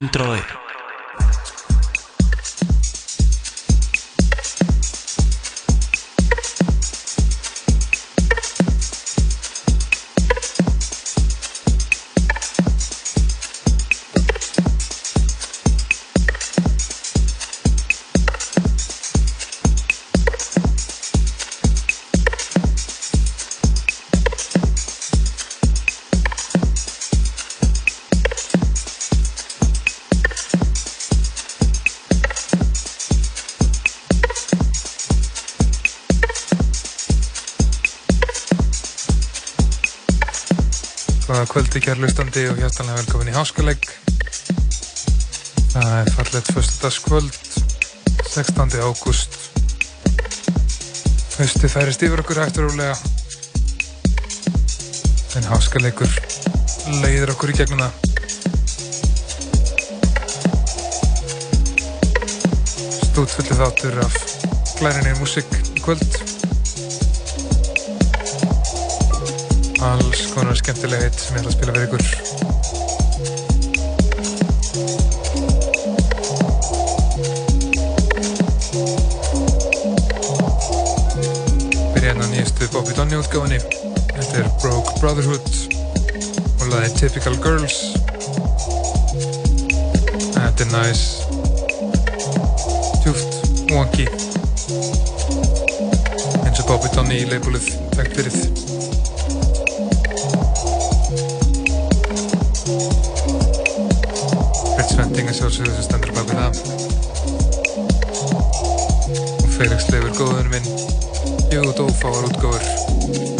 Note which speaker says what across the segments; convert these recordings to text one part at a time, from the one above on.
Speaker 1: 101
Speaker 2: Góða kvöldi kærlustandi og hjartalega velkomin í Háskalegg. Það er fallet fyrstudagskvöld, 16. ágúst. Höstu færist yfir okkur hægt og rólega. En Háskaleggur leiðir okkur í gegnum það. Stútfulli þáttur af glærinni músík í kvöld. Konar skemmtilega hitt sem ég ætla að spila fyrir ykkur. Byrja hérna nýjastu Bobby Donny útgáðinni þetta er Broke Brotherhood og laði Typical Girls. Þetta er nice. Djúft, wonky. Eins og Bobby Donny í leifbúlið takt fyrir Sjálfsögðu sem stendur bak við það. Og Felix Leifur góðunum minn. Jú Dófáar útgóður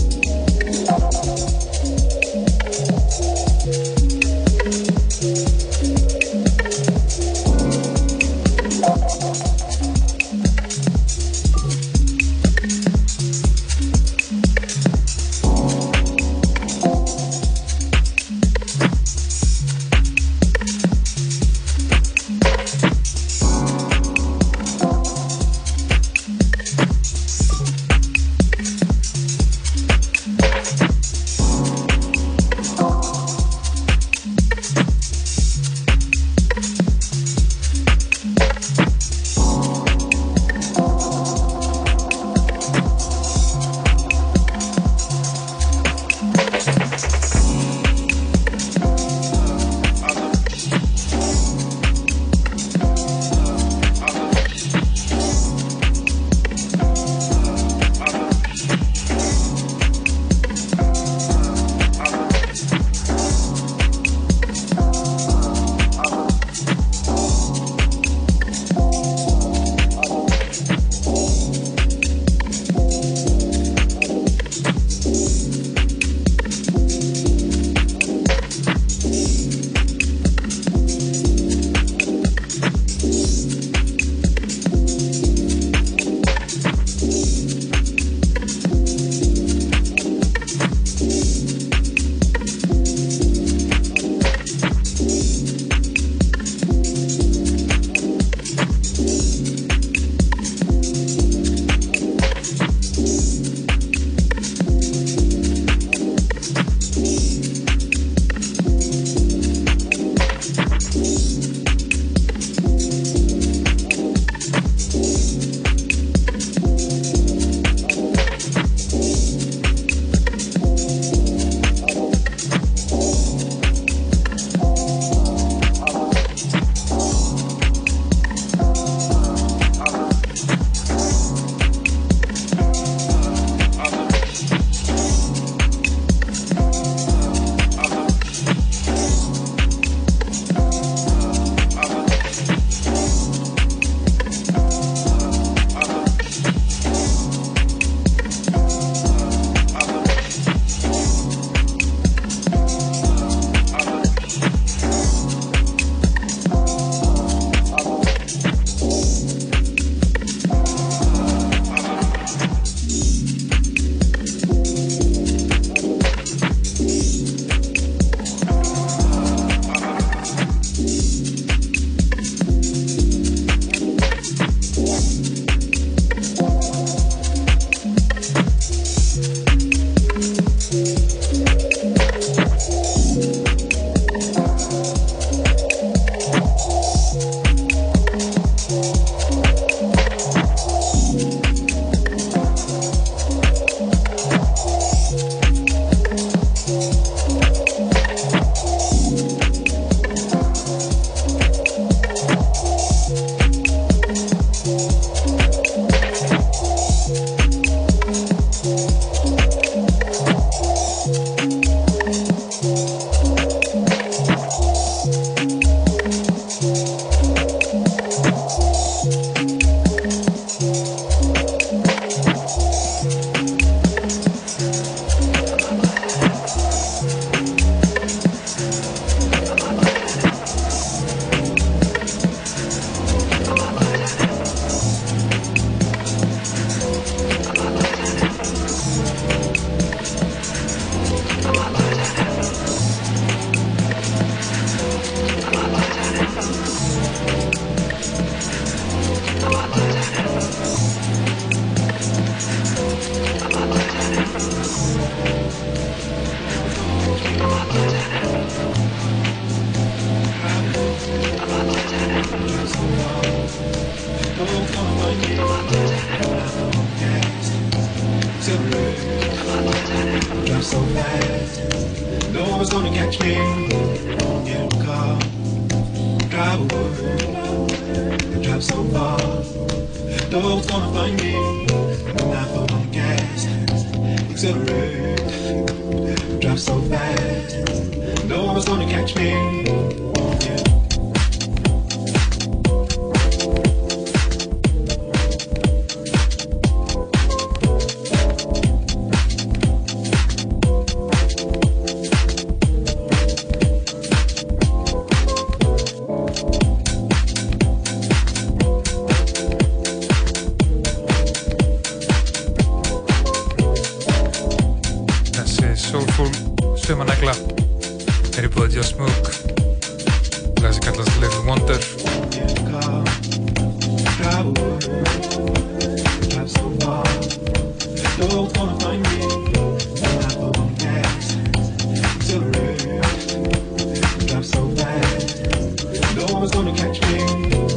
Speaker 2: karma's gonna catch me.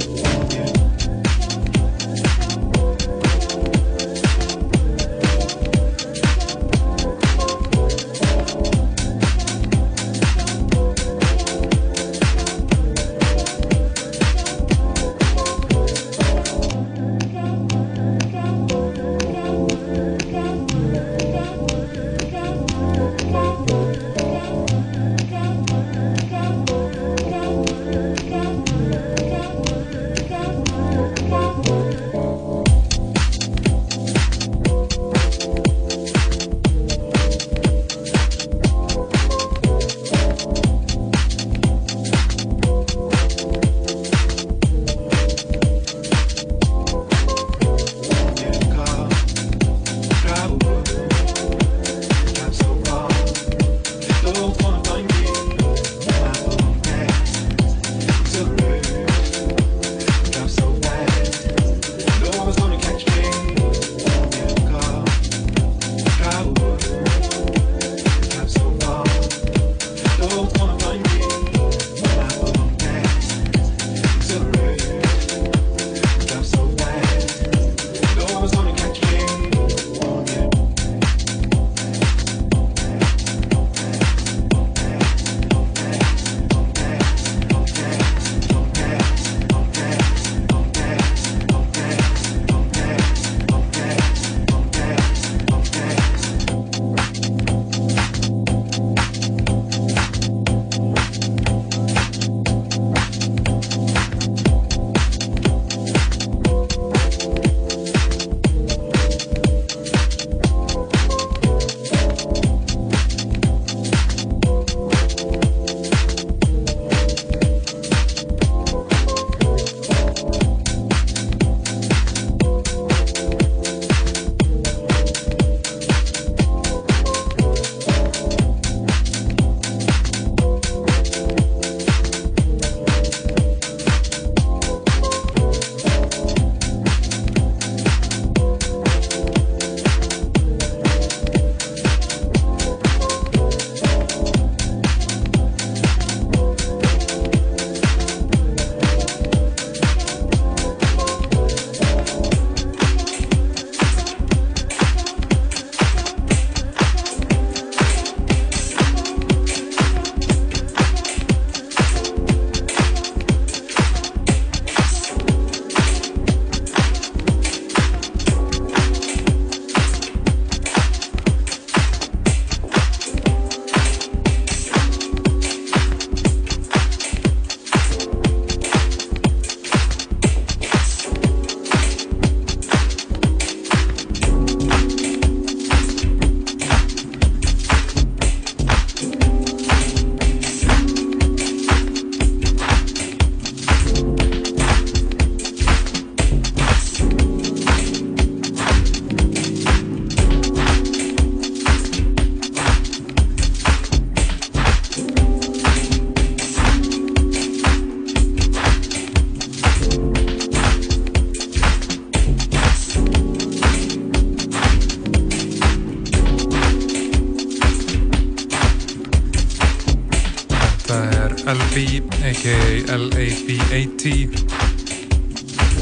Speaker 2: a.k.a. LAB80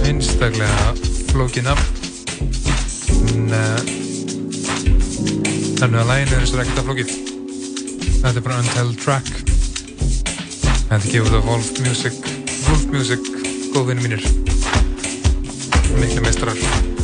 Speaker 2: einstaklega flókina en uh, þannig að læginu er ekkert að flókið. Þetta er bara Untitled Track. Þetta er gefið af Wolf Music. Wolf Music, góðvinni mínir. Miklu meistrar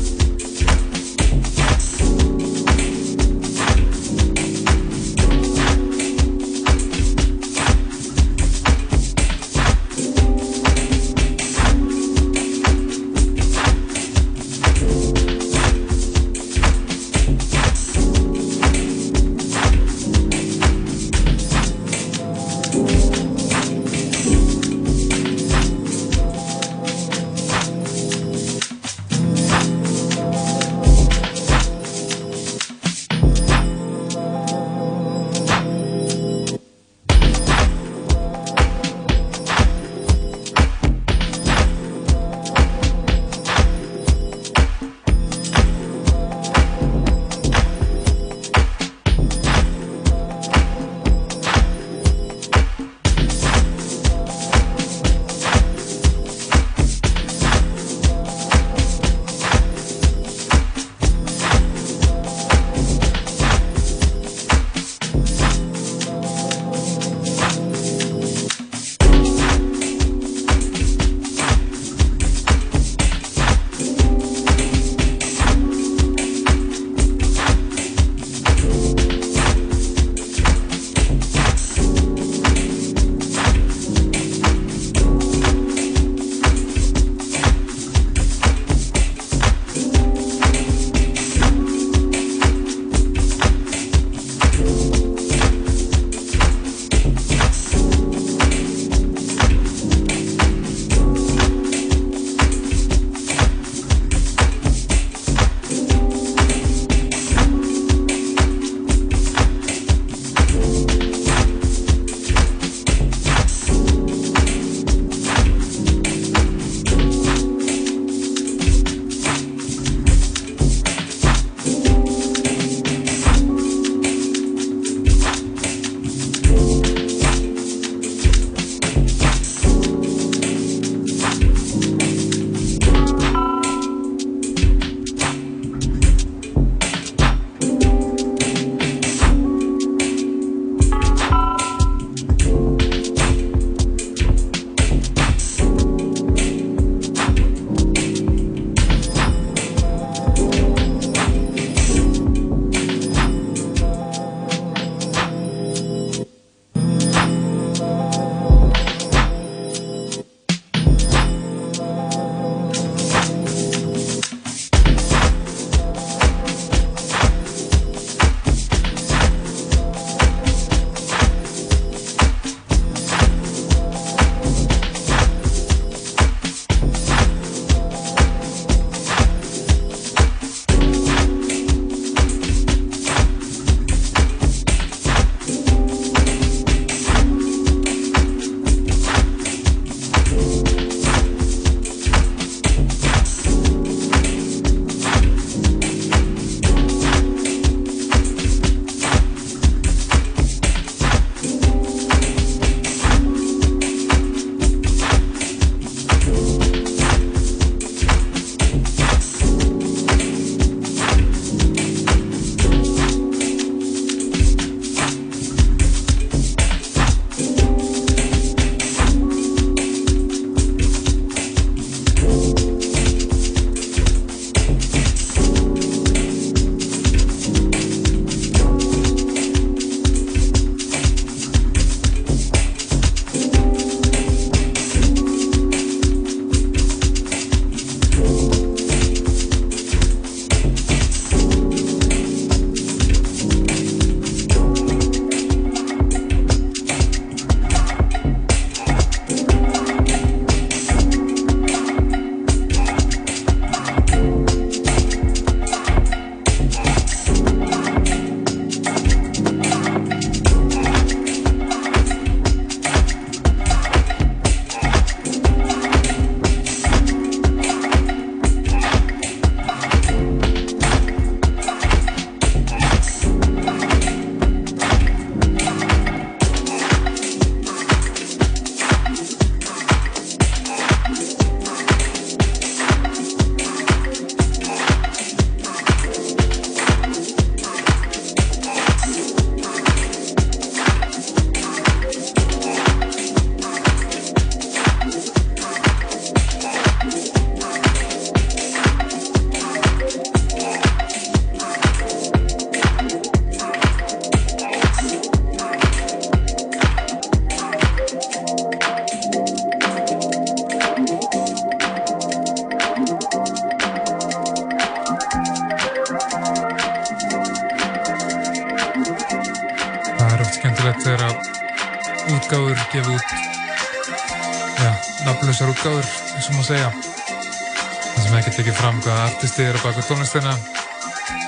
Speaker 2: artisti er á baka tónlistina.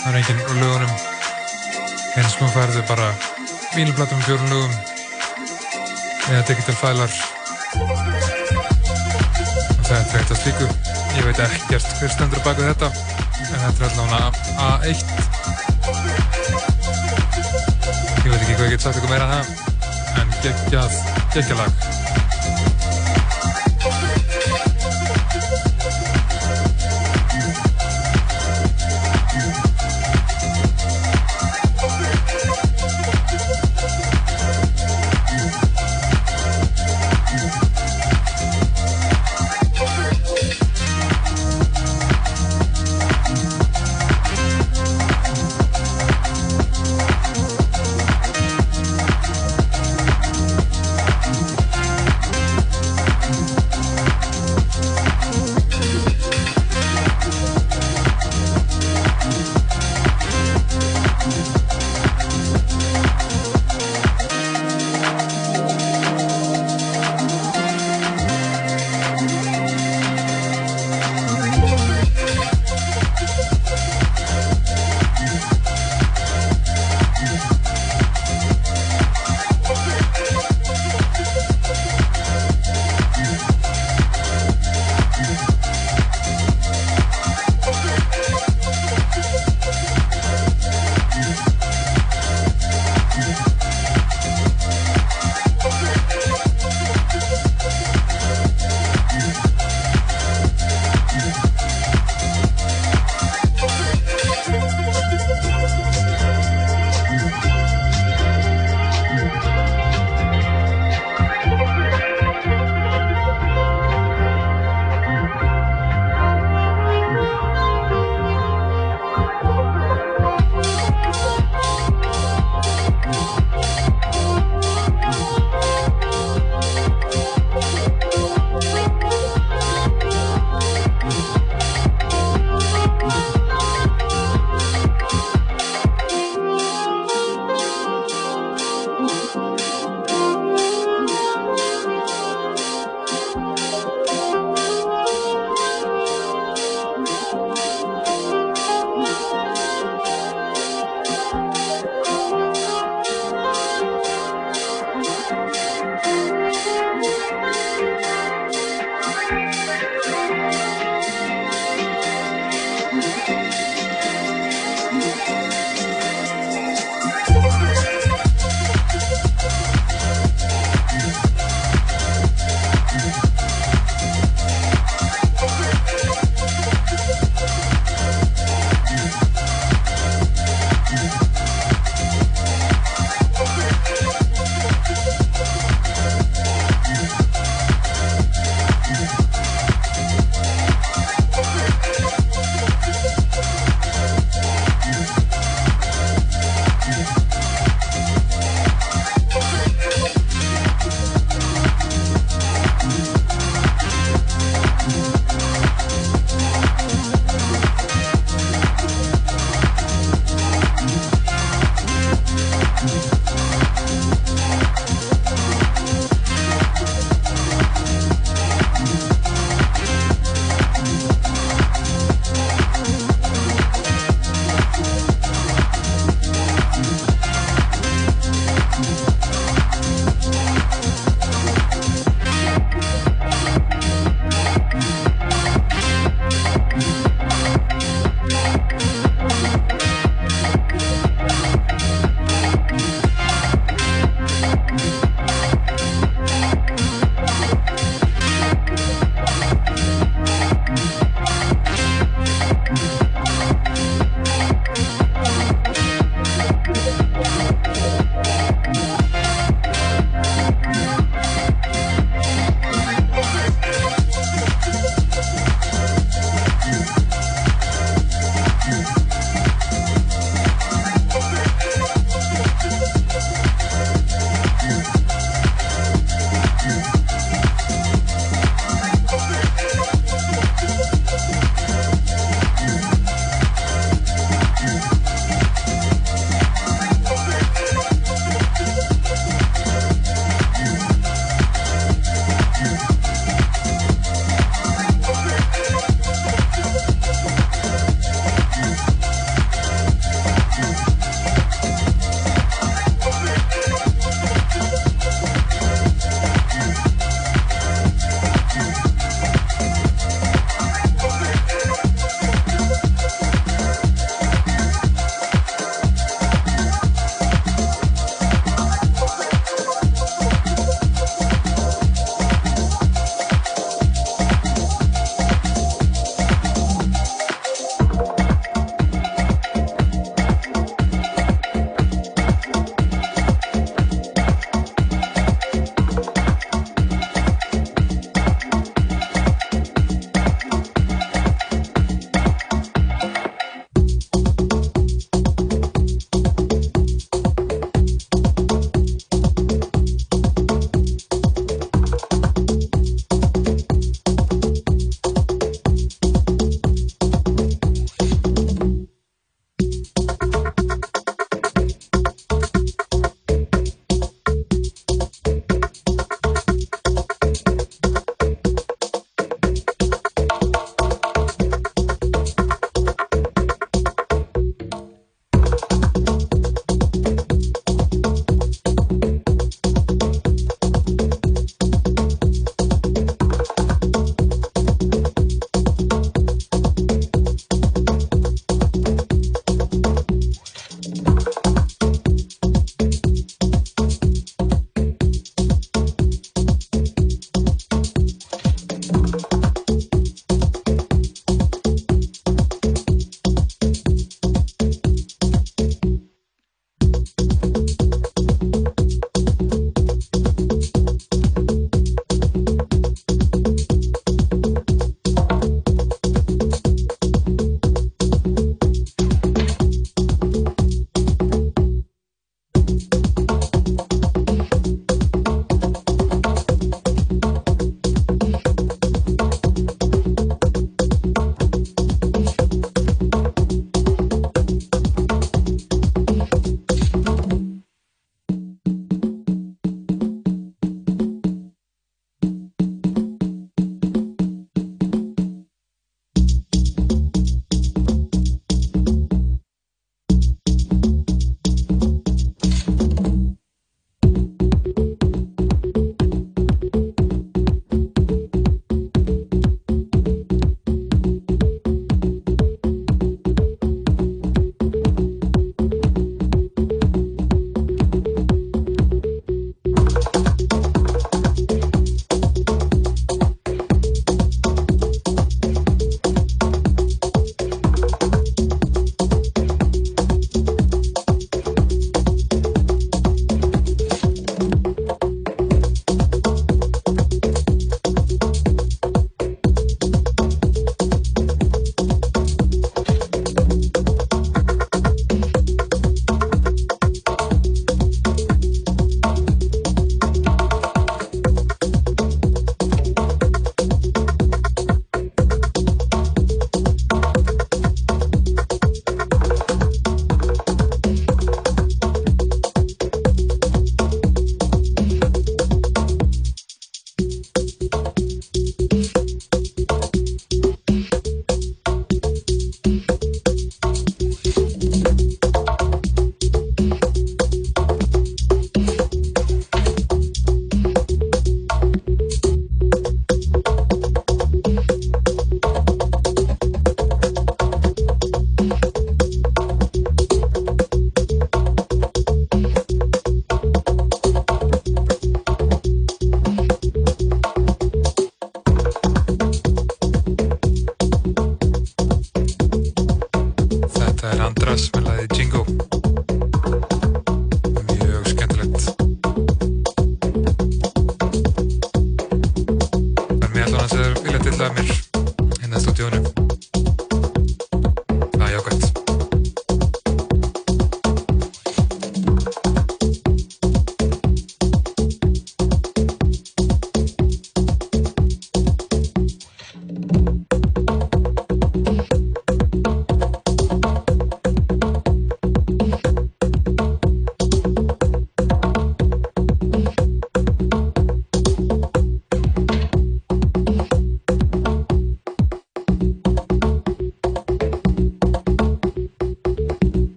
Speaker 2: Það er enginn úr lögunum. Eins og færði bara vínilplatum fjórun lögum eða digital fælar og það er trekt að slíku. Ég veit ekkert hver stendur baka þetta en þetta er allavega A1 ég veit ekki hvað ég get sagt eitthvað meira en það en geggjað, geggjalag
Speaker 3: disco.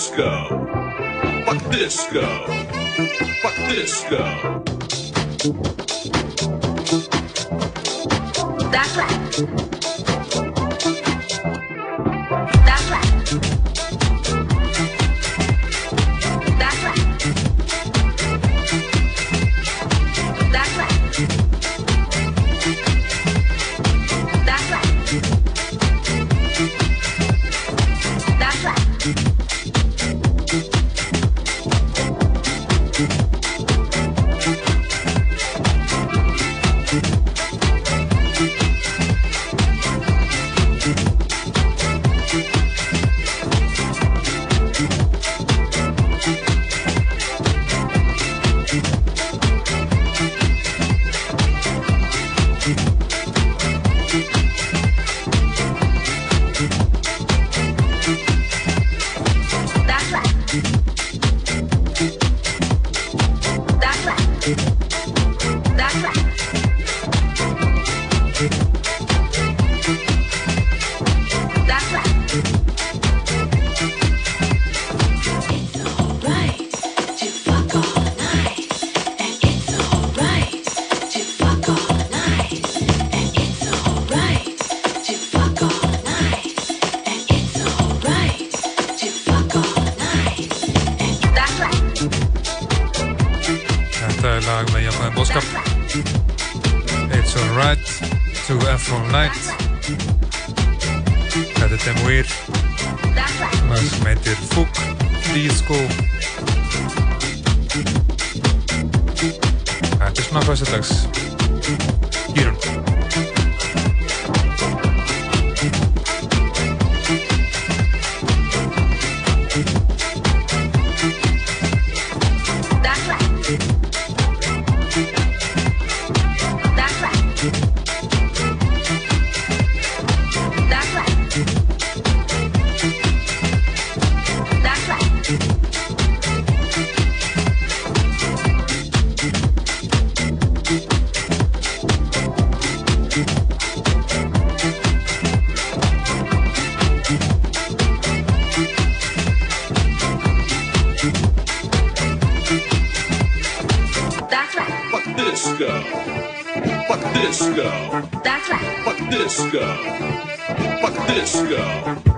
Speaker 3: disco. Fuck disco. Fuck disco.
Speaker 2: Þetta er lag með jafnvæðin bóðskap It's alright To Afro Night. Þetta er Demuir Lag sem heitir Fug Disco. Þetta er svona fæsardags go.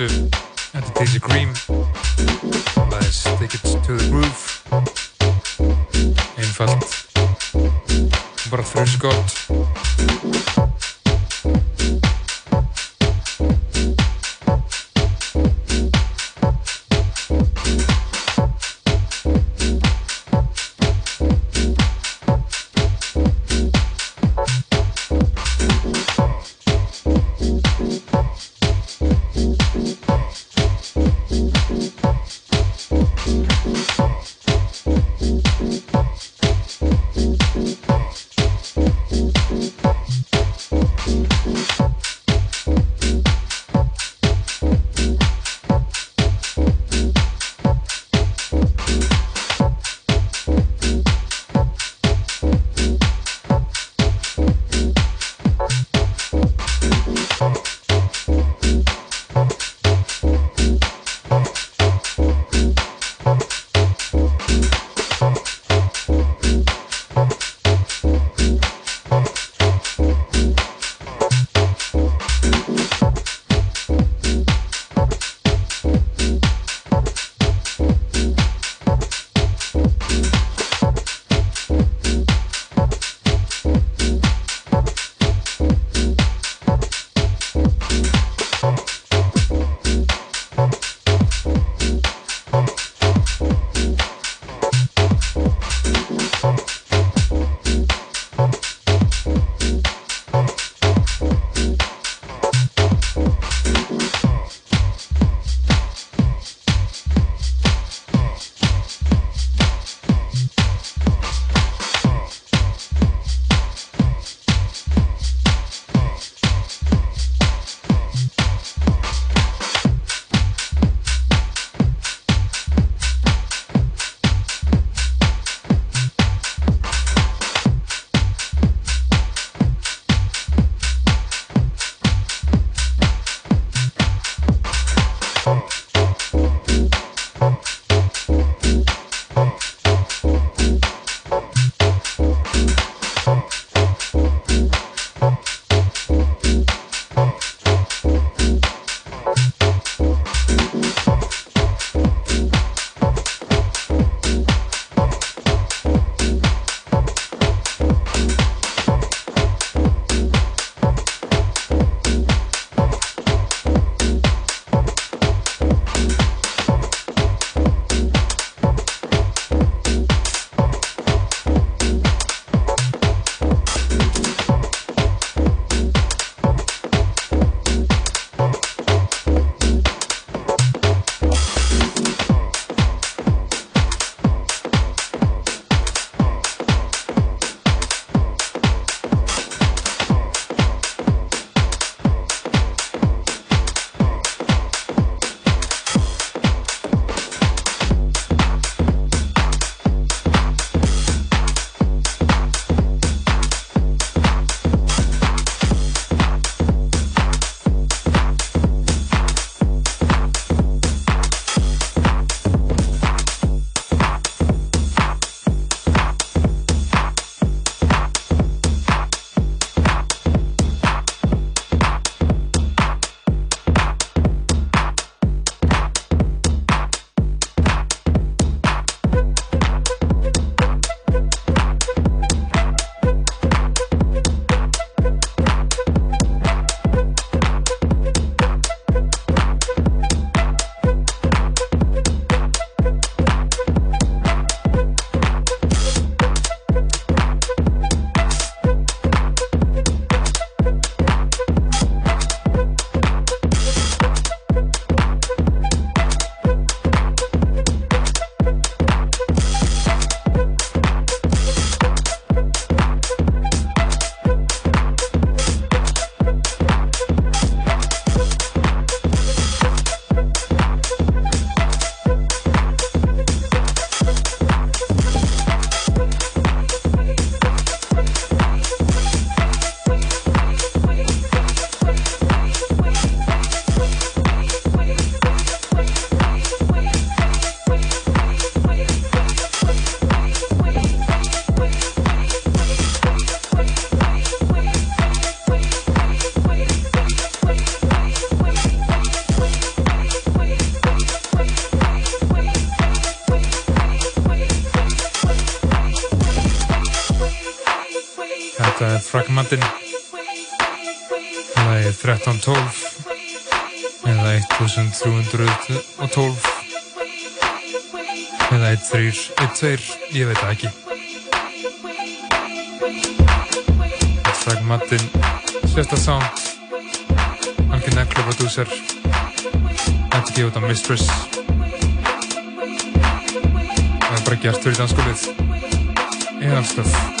Speaker 2: Tschüss. 1312 eða 1312 eða 1312, ég veit það ekki. Hashtag Mattin, sérsta sound, algjör nekla prodúser, þetta gefið út á Mistress. Það er bara gert fyrir dansskólið. Eðalstöf. Þetta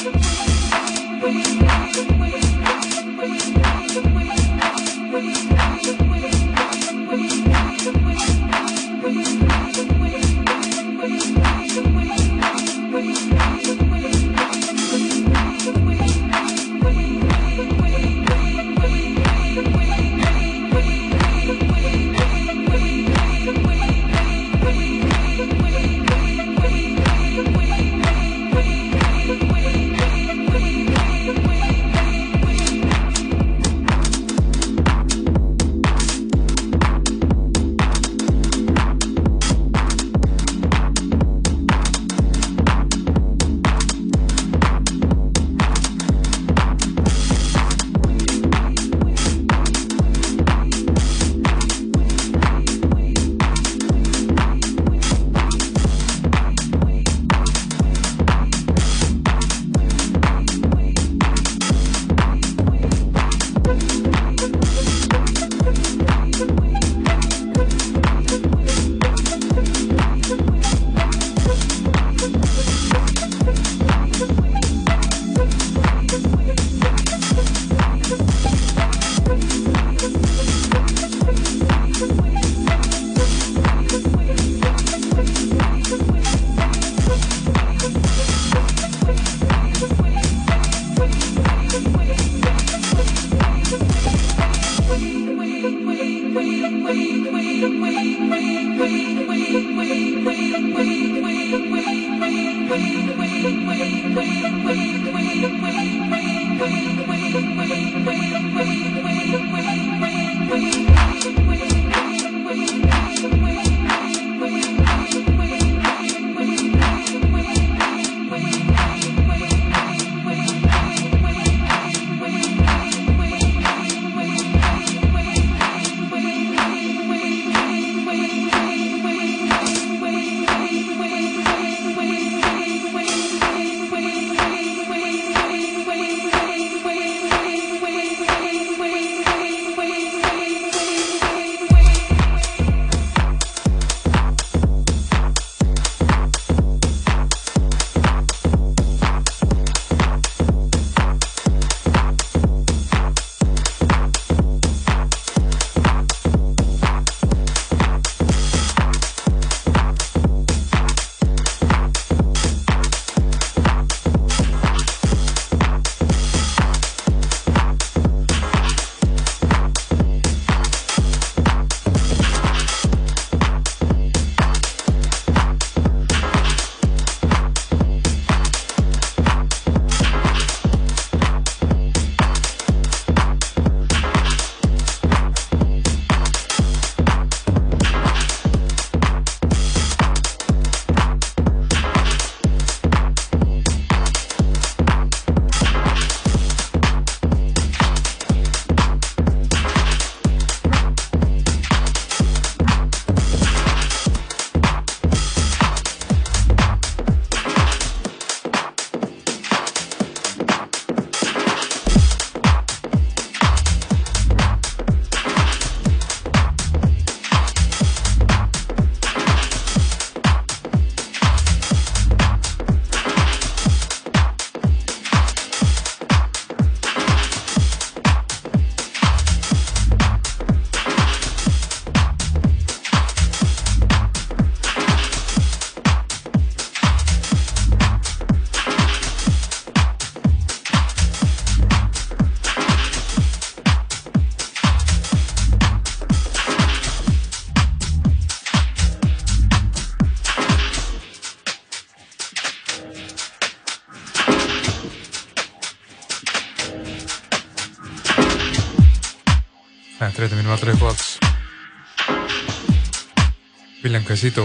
Speaker 2: William Quesito.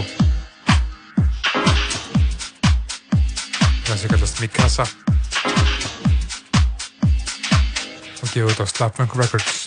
Speaker 2: Það sem kallast Mikasa. Og gefið út á Slapmunk Records.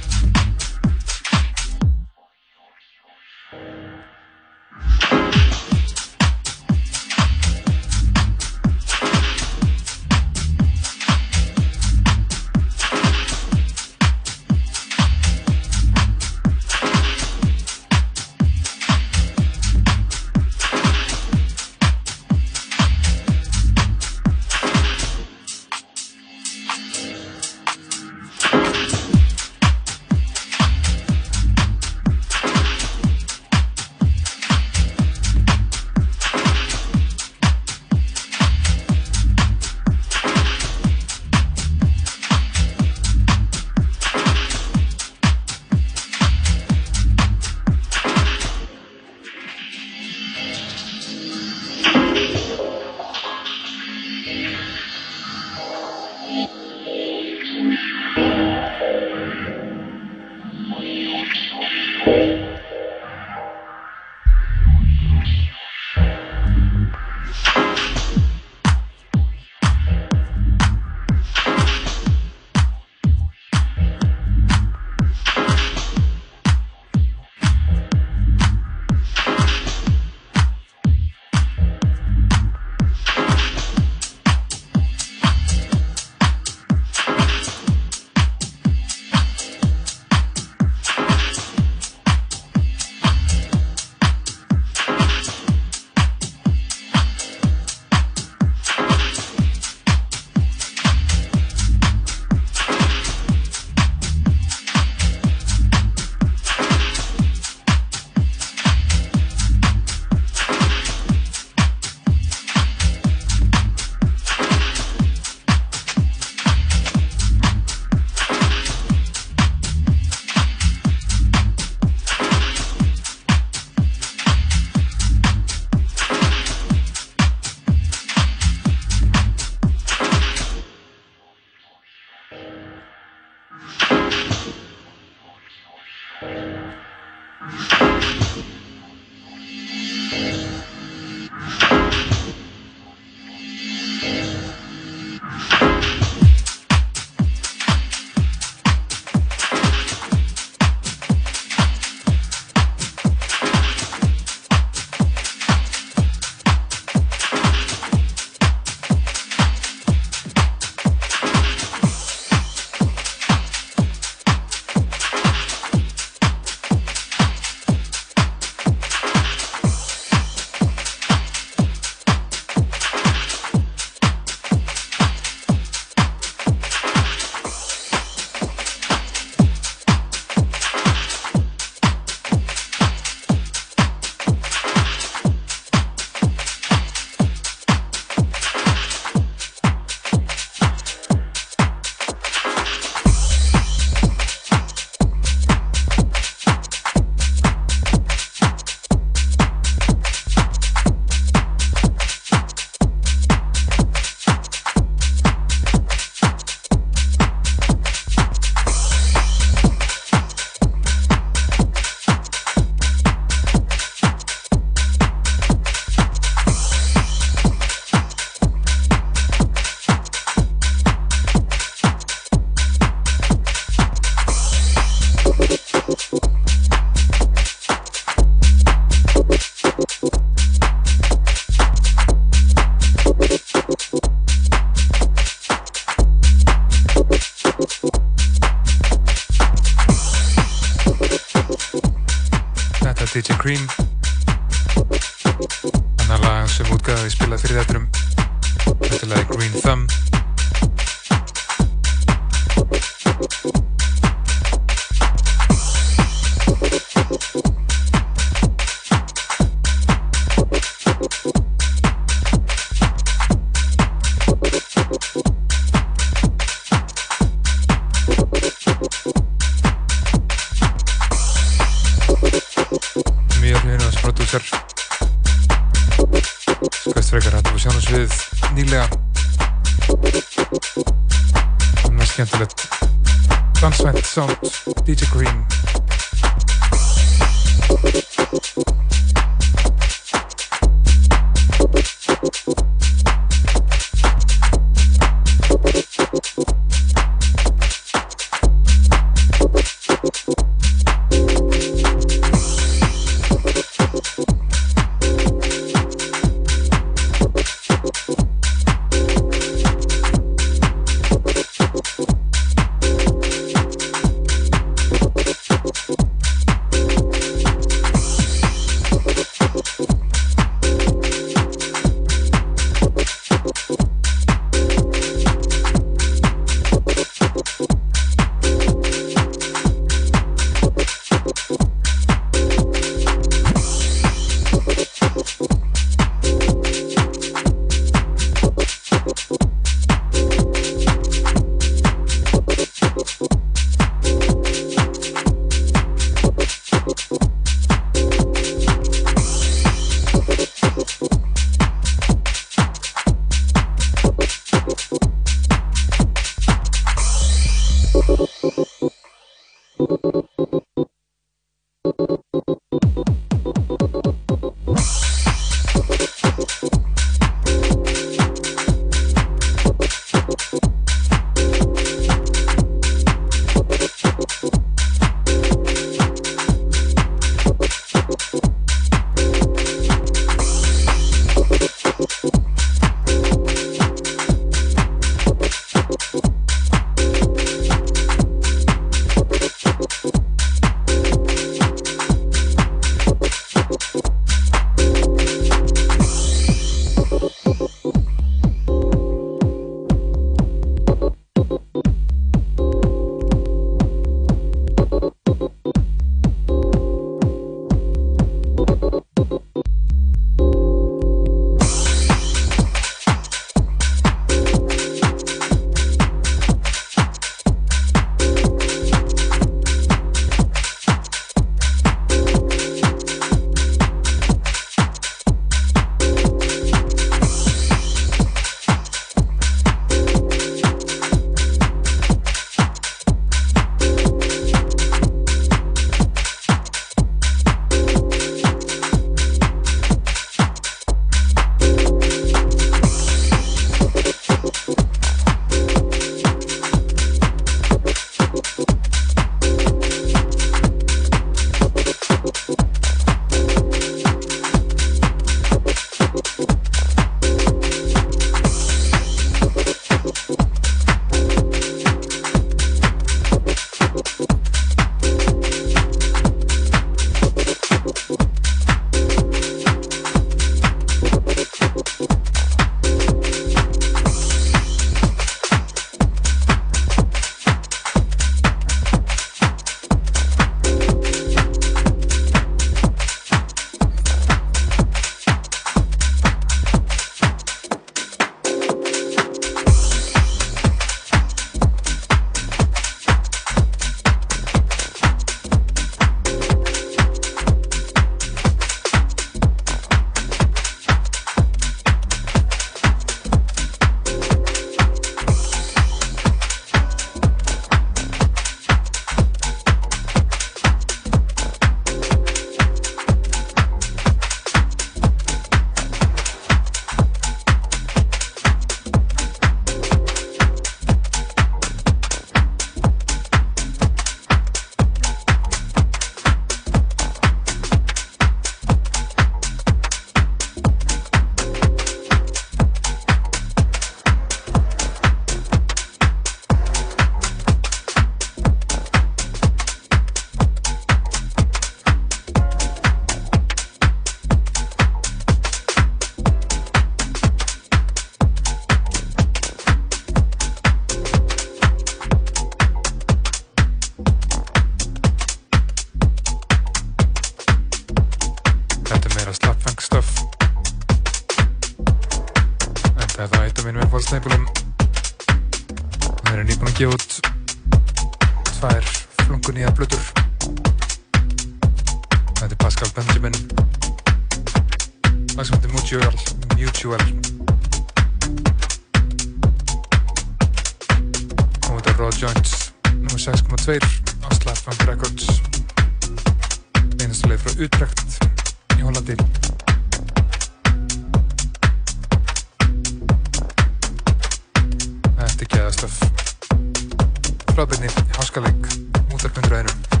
Speaker 2: Frábyrni háskaleik útarpundur einum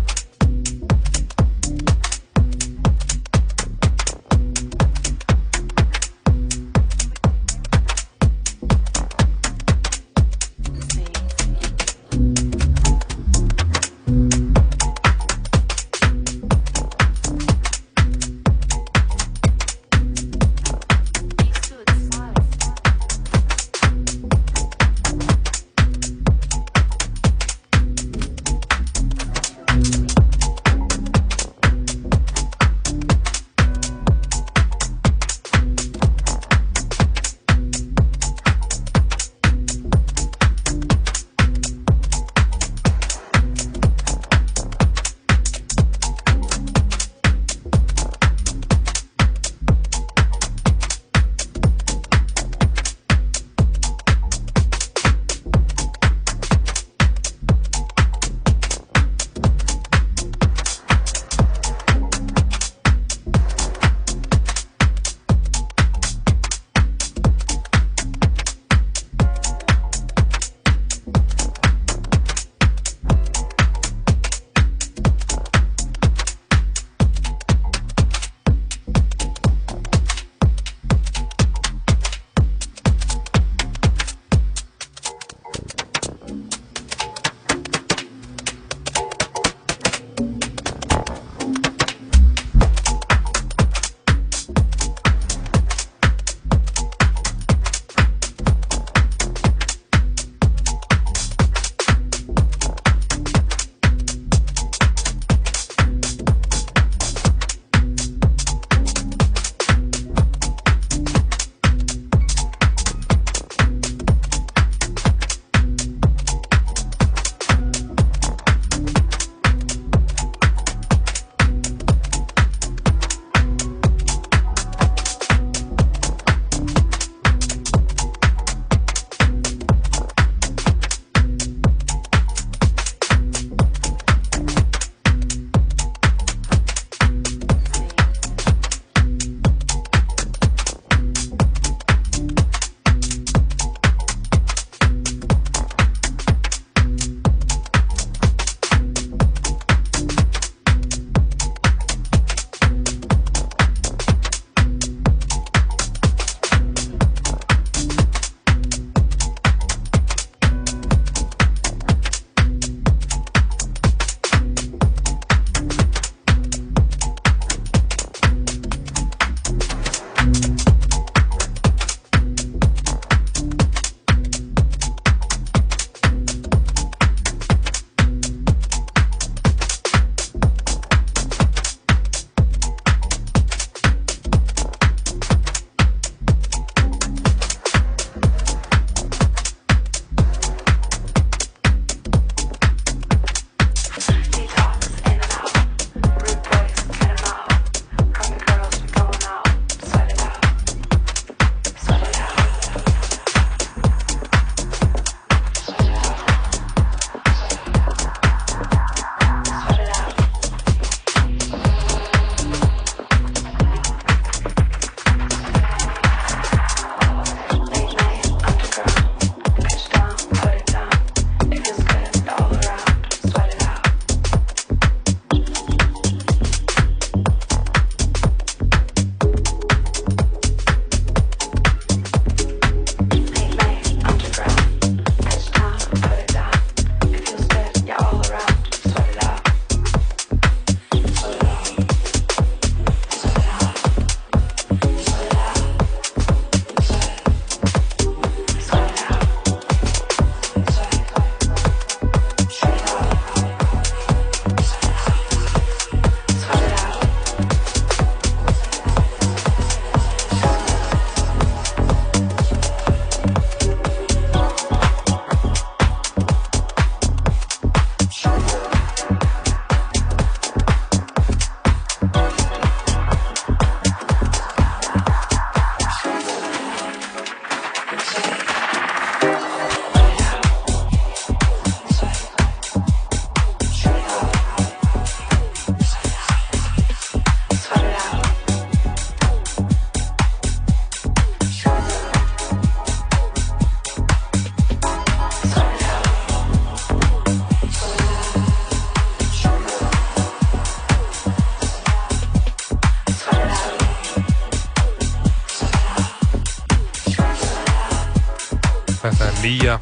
Speaker 2: Mia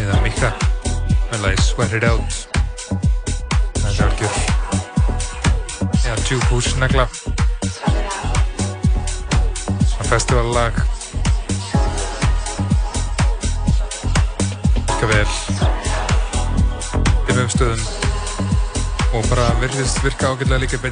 Speaker 2: eða Mika með lagi Sweat It Out. Það er algjör. Já, djúbús negla svona festivallag. Virka vel. Dimmum stöðum. Og bara virðist virka ágætlega líka í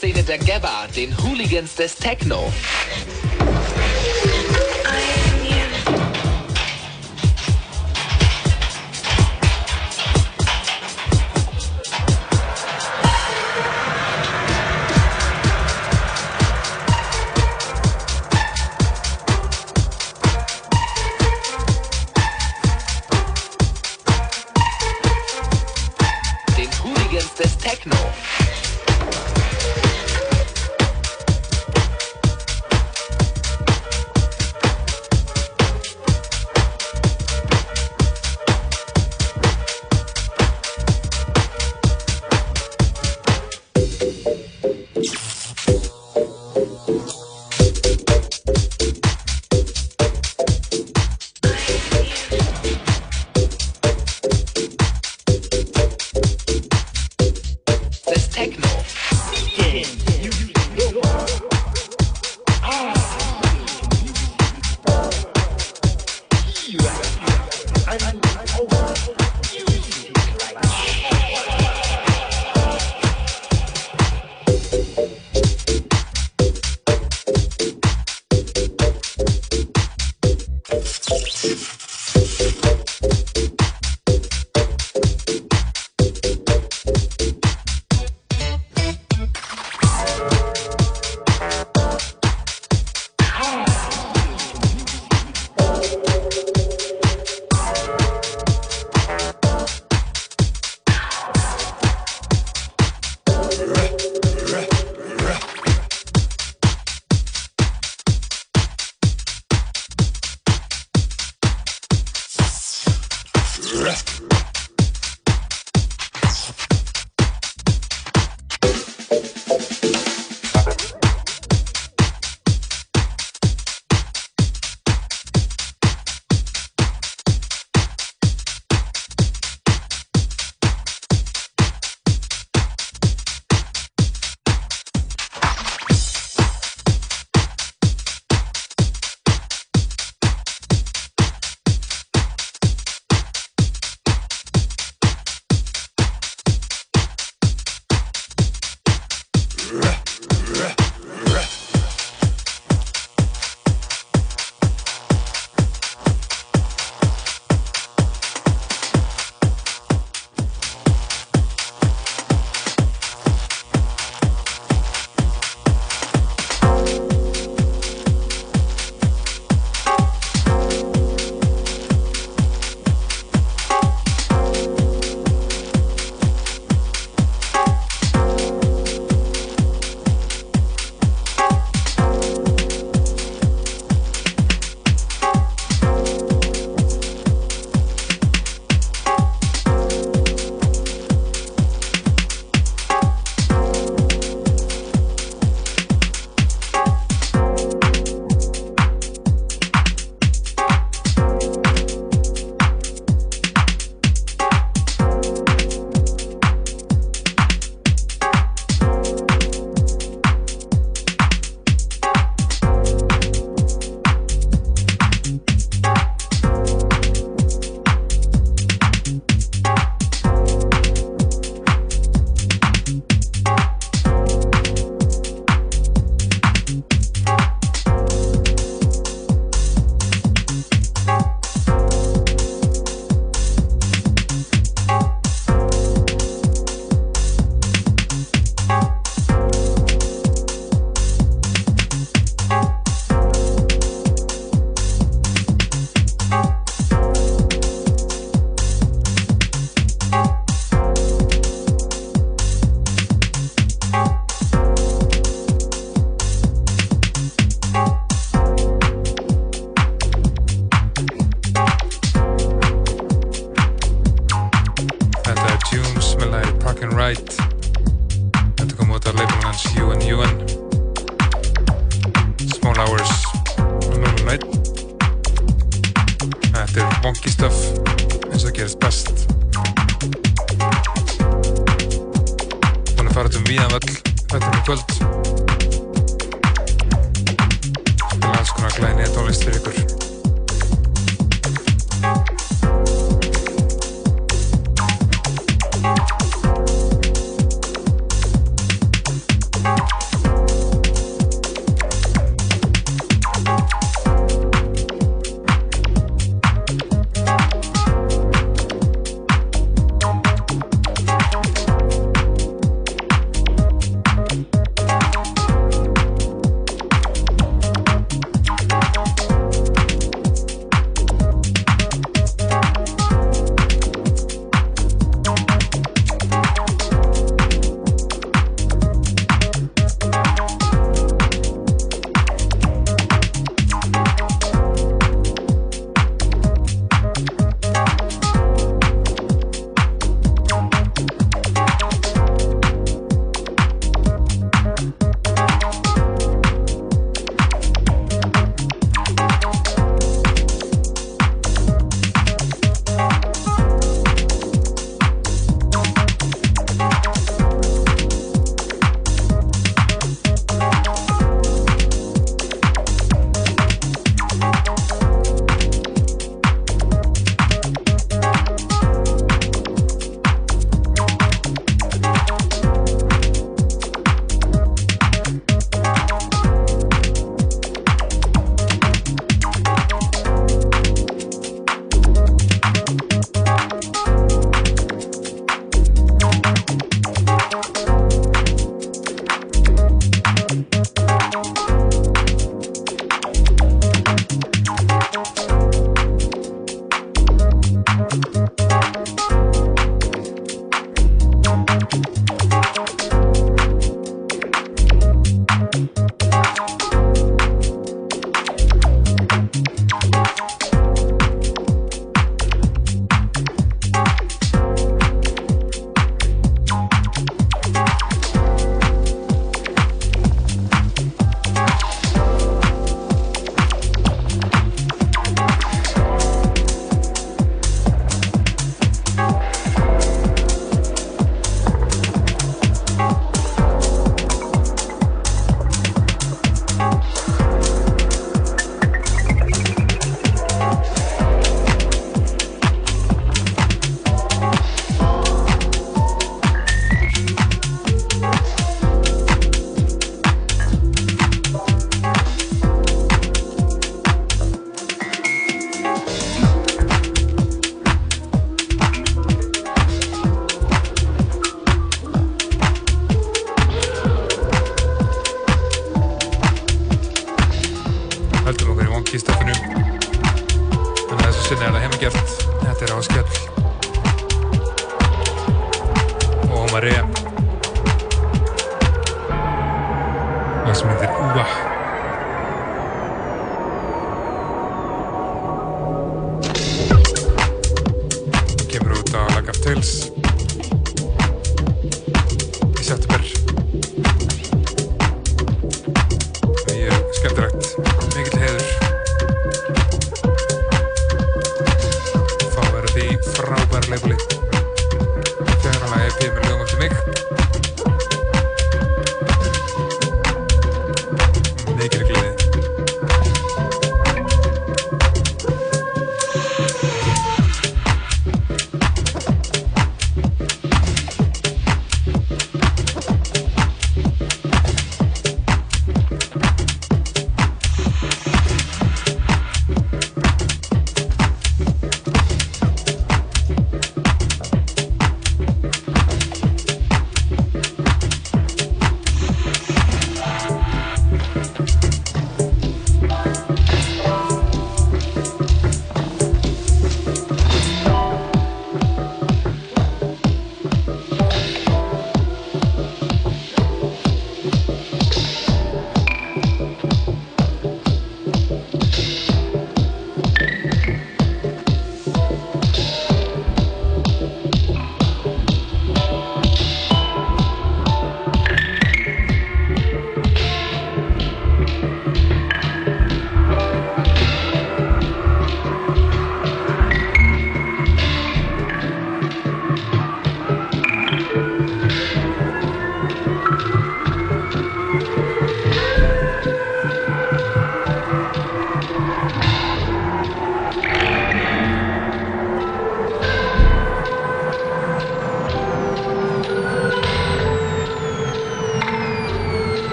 Speaker 4: Terrorszene der Gabba, den Hooligans des Techno.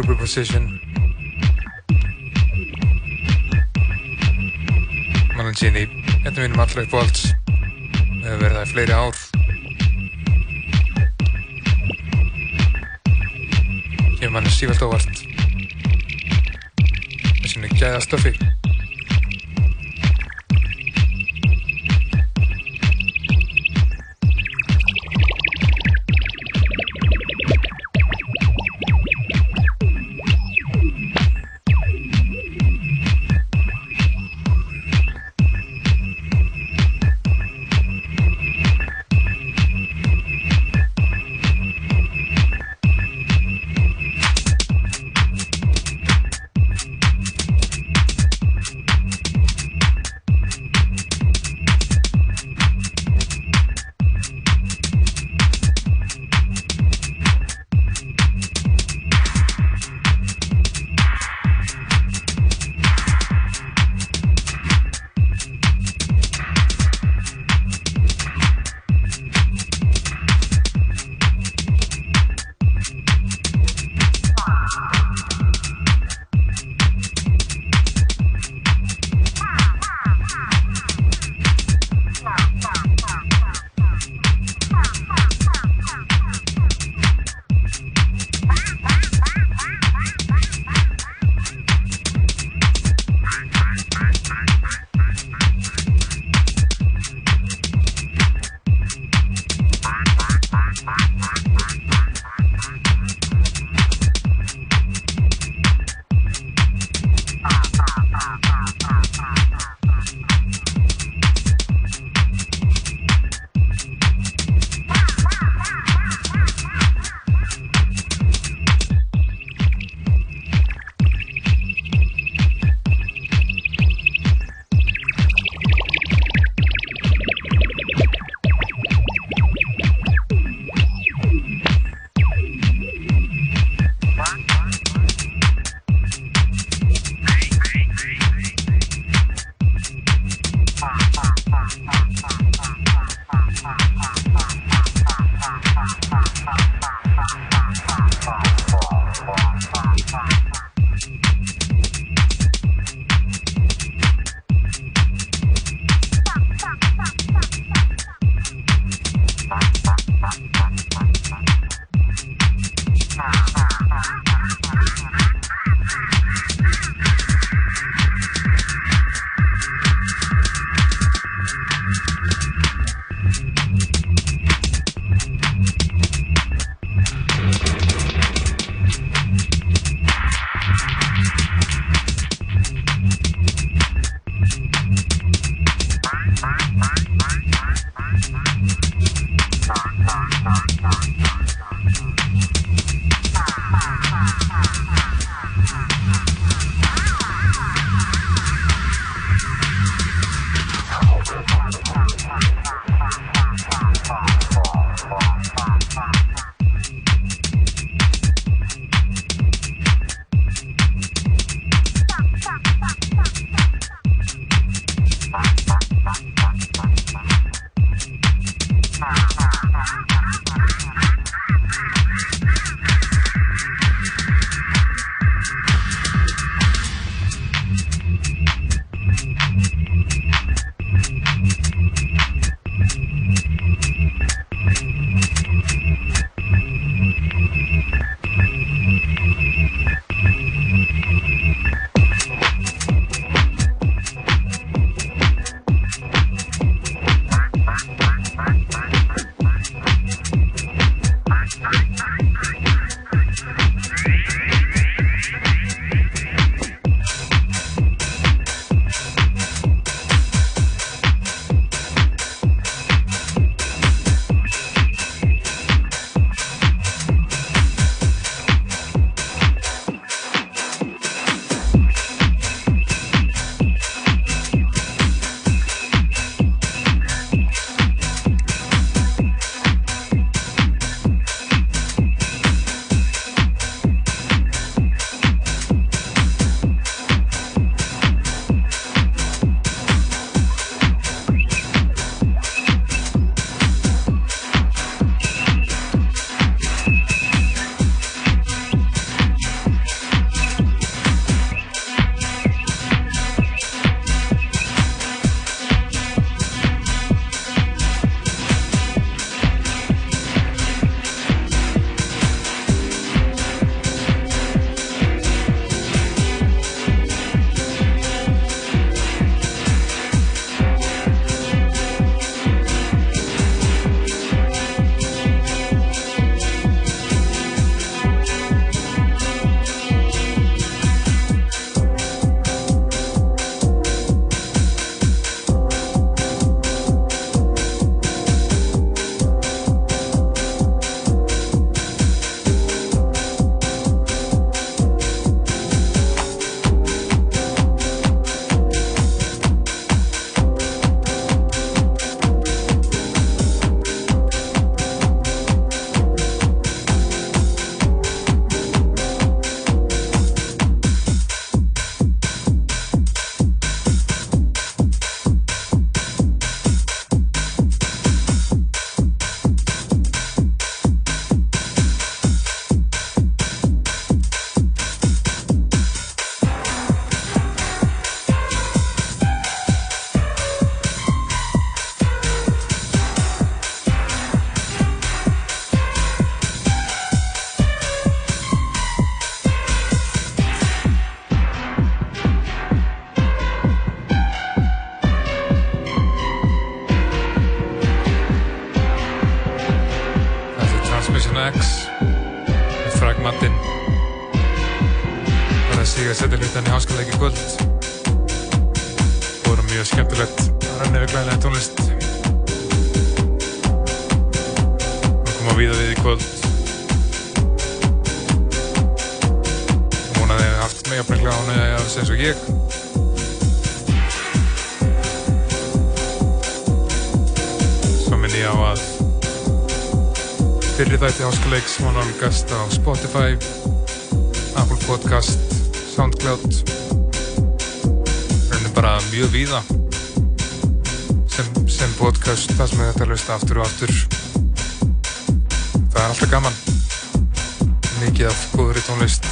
Speaker 2: Það er Superposition Marlon Gini þetta er mínum allra uppáhalds. Við hefur verið það í fleiri ár. Kemur manni sífælt óvart. Með sinni gæða stöfi svo minn ég á að fyrri þætti háskaleiks má nálgast á Spotify Apple Podcast Soundcloud. Reynir bara mjög víða sem, sem podcast það sem þetta hlusta aftur og aftur. Það er alltaf gaman. Mikið af góðri tónlist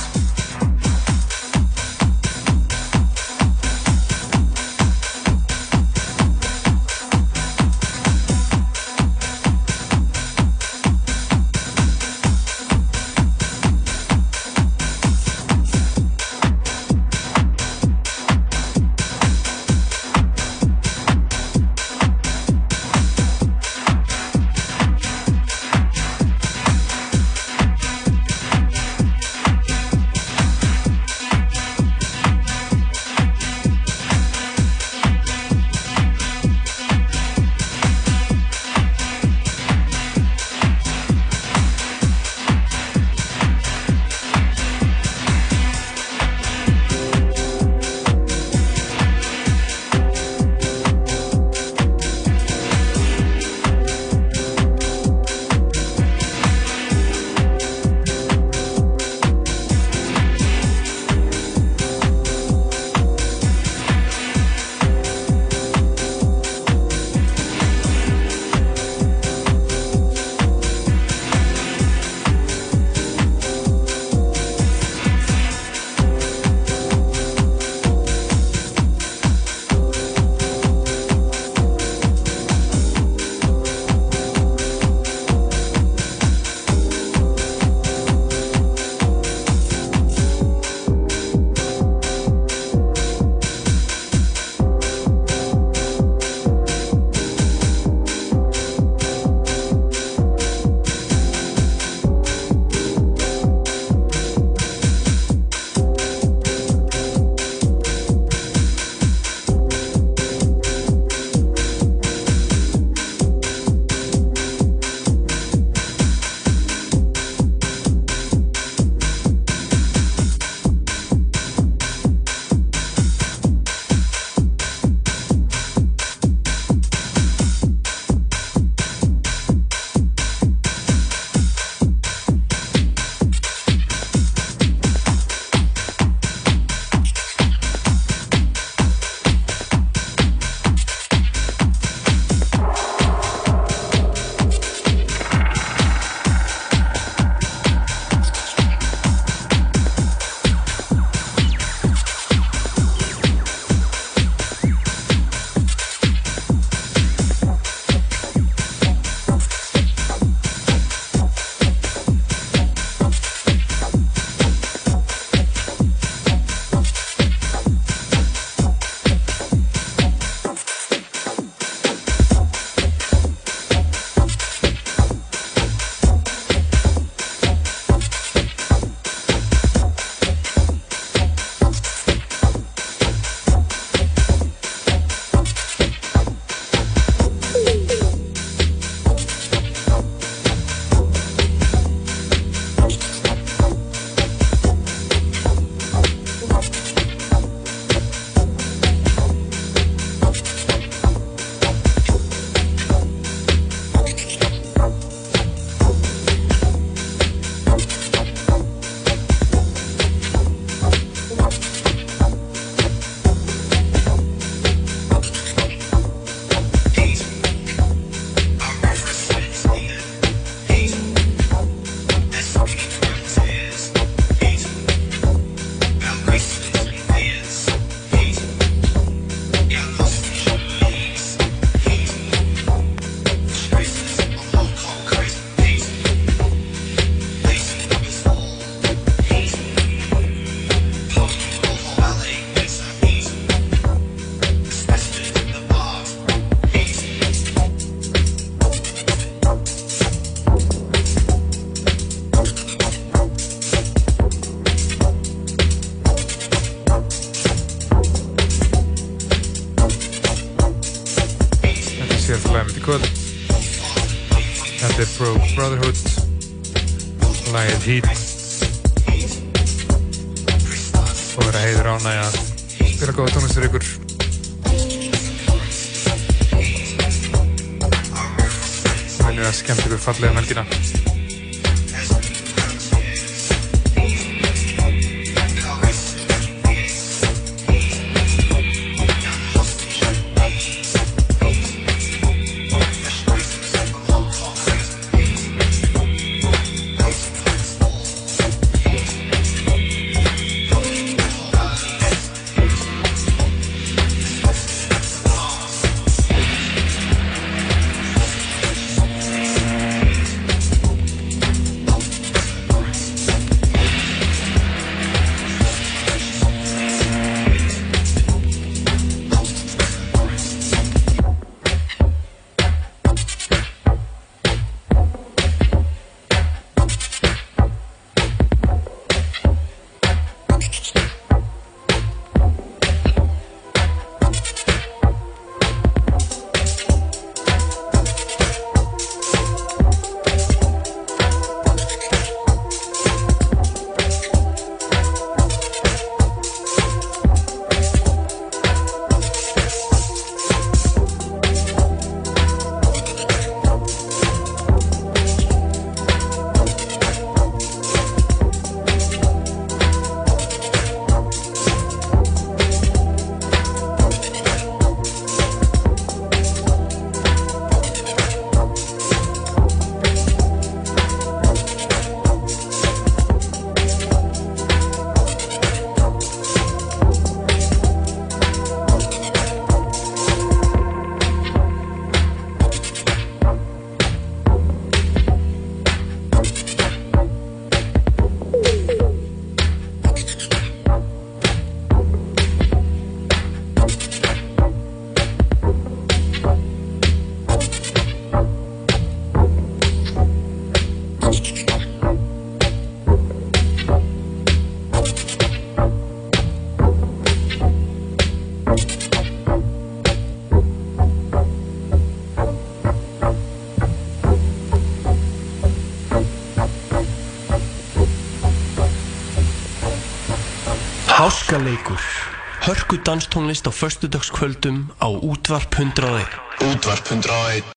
Speaker 5: hörku danstónlist á förstudags kvöldum á útvarp 101.
Speaker 6: Útvarp 101.